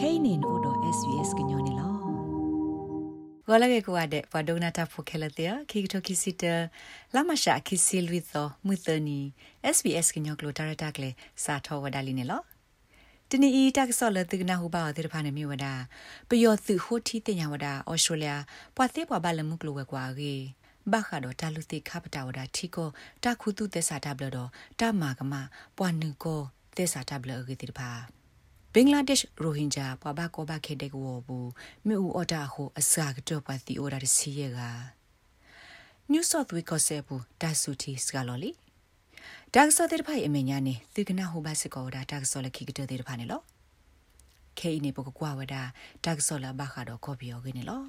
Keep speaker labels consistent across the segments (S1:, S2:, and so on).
S1: kainin odo svs gnyone lo
S2: ဝလာကေကွာတဲ့ပဒုနာတာဖိုခဲလတဲ့ခိကတိုခိစီတလာမရှာခိစီလူသောမွသနီ SBS ကညောကလိုတာရတာကလေစာထောဝဒါလီနေလောတနီဤတက်ဆော့လတိကနာဟုပါတဲ့ဖာနေမြဝဒါပယောသူဟိုတီတင်ညာဝဒါအော်စတြေးလျပွာသေးပွာဘလမှုကလိုဝဲကွာကေဘာခါတော့တာလူတိခပတာဝဒါထီကိုတာခုတုသက်စာတဘလတော့တာမာကမပွာနုကိုသက်စာတဘလအကေတိဖာ ဘင်္ဂလားဒေ့ရှ်ရိုဟင်ဂျာပပကောဘခေတဲ့ကိုဘူးမြူအော်တာဟိုအစာကတော့ပါတီအိုရာစီရက New South Wales ကိုဆေဘူးဒါဆူတီစကလော်လီဒါကစောတဲ့ဖိုင်အမေညာနေသီကနာဟိုဘတ်စကောဒါဒါကစောလခိကတဲ့ဖာနေလောခေနေပကကွာဝဒါဒါကစောလဘခါတော့ကောပီယောကနေလော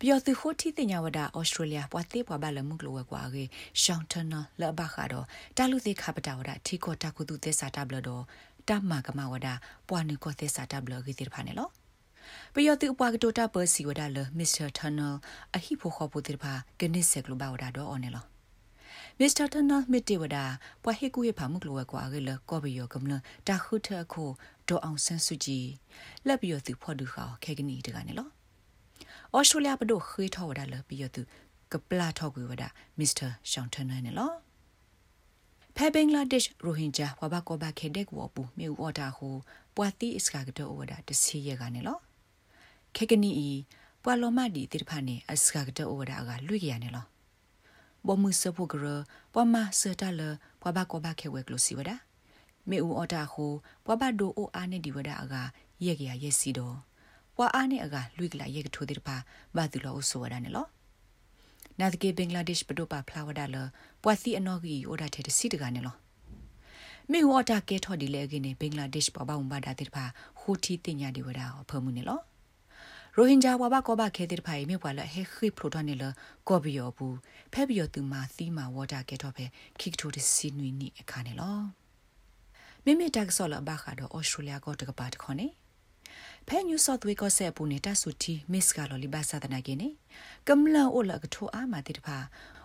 S2: ပြောသူခိုတီတင်ညာဝဒါဩစတြေးလျပွားသေးပွားပါလမှုကလောကွာကေရှောင်းတနာလဘခါတော့တာလူသေးခပတာဝဒါထီကိုတာကုသူသက်စာတဘလတော့ တမကမဝဒါပွားနုကိုသက်စာတဘလကေတိဖာနေလောပယောတိဥပကတိုတာပစီဝဒါလမစ္စတာထန်နယ်အဟိဖိုခောပူတိဖာကနစ်ဆက်ကလဘဝဒါတော့အော်နေလောမစ္စတာထန်နယ်မစ်တီဝဒါပွာဟေကူဟေဖာမှုကလောကွာကေလကောဘီယောကမလတာခုထအခုဒေါအောင်ဆန်းစုကြည်လက်ပြီးသူဖော်ဒူခါခေကနီတကနေလောဩစတြေးလျပဒိုခွေးထော်ဝဒါလပြီးသူကပလာထောက်ကွေဝဒါမစ္စတာရှောင်းထန်နယ်လော ဖဲဘင်္ဂလားဒေ့ရှ်ရိုဟင်ဂျာဝဘကောဘခေဒက်ဝပူမြေဝတာဟိုပွာတိအစကာကတော့ဝဒါတစီရကနေလောခေကနီဤပွာလောမဒီတိတဖာနေအစကာကတော့ဝဒါကလွိကြရနေလောဘောမှုစဖို့ကရပွာမစတာလပွာဘကောဘခေဝဲကလိုစီဝဒါမေဦးအော်တာဟိုပွာဘဒိုအိုအာနေဒီဝဒါအကရက်ကြရရက်စီတော့ပွာအားနေအကလွိကလာရက်ကထိုးတဲ့ပါဘာတူလို့ဆိုရတာနေလော နာတကေဘင်္ဂလားဒေ့ရှ်ပဒိုပါဖလာဝဒါလပွာစီအနော်ဂီအိုဒါတဲ့စီတကနေလောမေဝတာကေထော်ဒီလေကနေဘင်္ဂလားဒေ့ရှ်ပပဝမ်ဘာဒါတဲ့ပါဟူတီတင်ညာဒီဝဒါဖမှုနေလောရိုဟင်ဂျာဝဘကောဘခဲတဲ့ဖိုင်မြေပွာလဟေခိပရိုတနေလကောဘီယောဘူးဖဲဘီယောသူမာသီမာဝတာကေထော်ဖဲခိကထိုဒီစီနွီနီအခါနေလောမိမိတက်ဆော်လဘခါတော့ဩစတြေးလျကောတကပါတခေါနေ ဖဲညူဆော့သဝေကောဆက်ပူနေတာဆူတီမစ်ကလော်လီဘာသာတနာကိနေကမ္လအိုလကထိုအာမတိတဖာ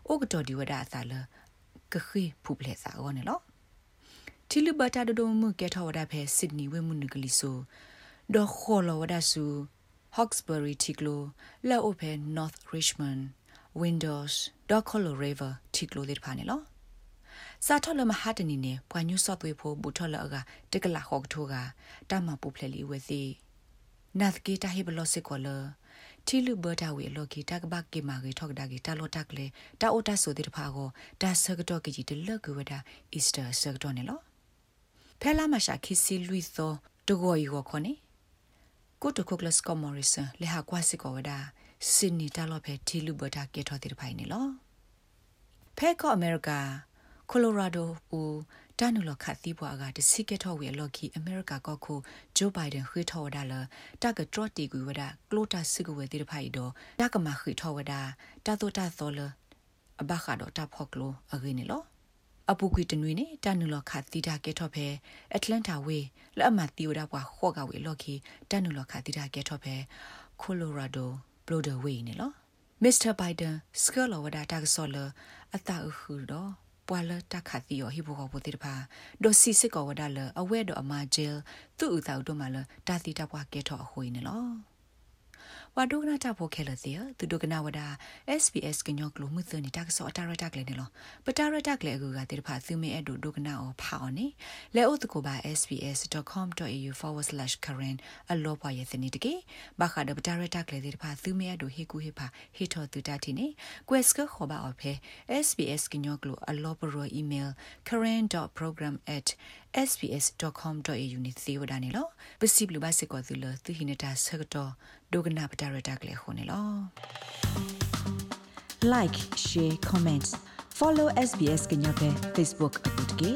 S2: အိုကတော်ဒီဝဒအသာလကခိဖူပလက်စာအောနေလောတီလူဘတာဒဒိုမှုကဲထောဝဒဖဲဆစ်နီဝဲမှုနဂလီဆိုဒေါ်ခေါ်လောဝဒဆူ Hawkesbury Tiglo La Open North Richmond Windows Docolo River Tiglo တဲ့ဖာနေလောစာထော်လမဟာတနီနေပွာညုဆော့သွေးဖို့ဘူထော်လအကတကလာဟော့ထိုးကတမပူဖလက်လီဝဲစီ နတ်ကေတာဟေဘလောစစ်ကောလတီလူဘတာဝေလော်ကီတကဘကေမာဂေထောက်ဒါဂေတာလောတက်လေတာအိုတာဆိုတဲ့ဖာကိုဒါဆကတော့ကကြီးတလကဝဒါအီစတာဆကတော့နေလောဖဲလာမရှာခီစီလူသောတကိုရီကိုခေါ်နေကိုတိုကိုကလစ်ကောမော်ရီဆန်လေဟာကွာစစ်ကောဝဒါစင်နီတာလောဖဲတီလူဘတာကေထောတဲ့ဖိုင်နေလောဖဲကောအမေရိကကိုလိုရာဒိုဦး တနုလခတ်တီးပွားကတစီကထောဝေလော်ကီအမေရိကကောခုဂျိုးဘိုင်ဒန်ခွေထော်ဒါလတကထရတီကူဝဒကလိုတာစစ်ကွေတိဖိုင်တော့တကမခွေထော်ဝဒါတတိုတာသောလအဘခါတော့တဖော့ကလိုအဂိနေလောအပူကွီတနွေနေတနုလခတ်တီတာကေထော့ဖဲအတလန်တာဝေလက်အမတီဝဒါပွားခော့ကဝေလော်ကီတနုလခတ်တီတာကေထော့ဖဲကိုလိုရာဒိုဘလိုဒဝေနေလောမစ္စတာဘိုင်ဒ န်စကလောဝဒါတာကဆောလအတာအခုတော့ပွာလတခါတီယောဟိဘောကပိုတိတဖာဒိုစီစစ်ကောဝဒါလအဝဲတော့အမဂျဲသူ့ဥသာတို့မလတာတီတပွားကဲထော့အဟွေနေလော ဝါဒုကနာတာဖိုခဲလစီသူဒုကနာဝဒါ SBS ကညောကလိုမှုသနီတက်ဆောအတာရတက်လေနေလောပတာရတက်လေကူကတိတဖာသူမေအဒုဒုကနာအောဖာအောနေလဲအိုတကိုပါ sbs.com.au/current အလောပွားရဲ့သနီတကေဘာခါဒပတာရတက်လေတိတဖာသူမေအဒုဟေကူဟေဖာဟေထောတူတာတီနေ quest ခေါ်ပါအော်ဖဲ sbs ကညောကလိုအလောပရော email current.program@sbs.com.au နေသေဝဒနေလောပစီဘလူဘစကောသူလသူဟိနေတာဆကတော့ဒုကနာပတာရတာကလေးခုနေလော
S1: like share comment follow SBS ကညပဲ Facebook အပုတ်ကေ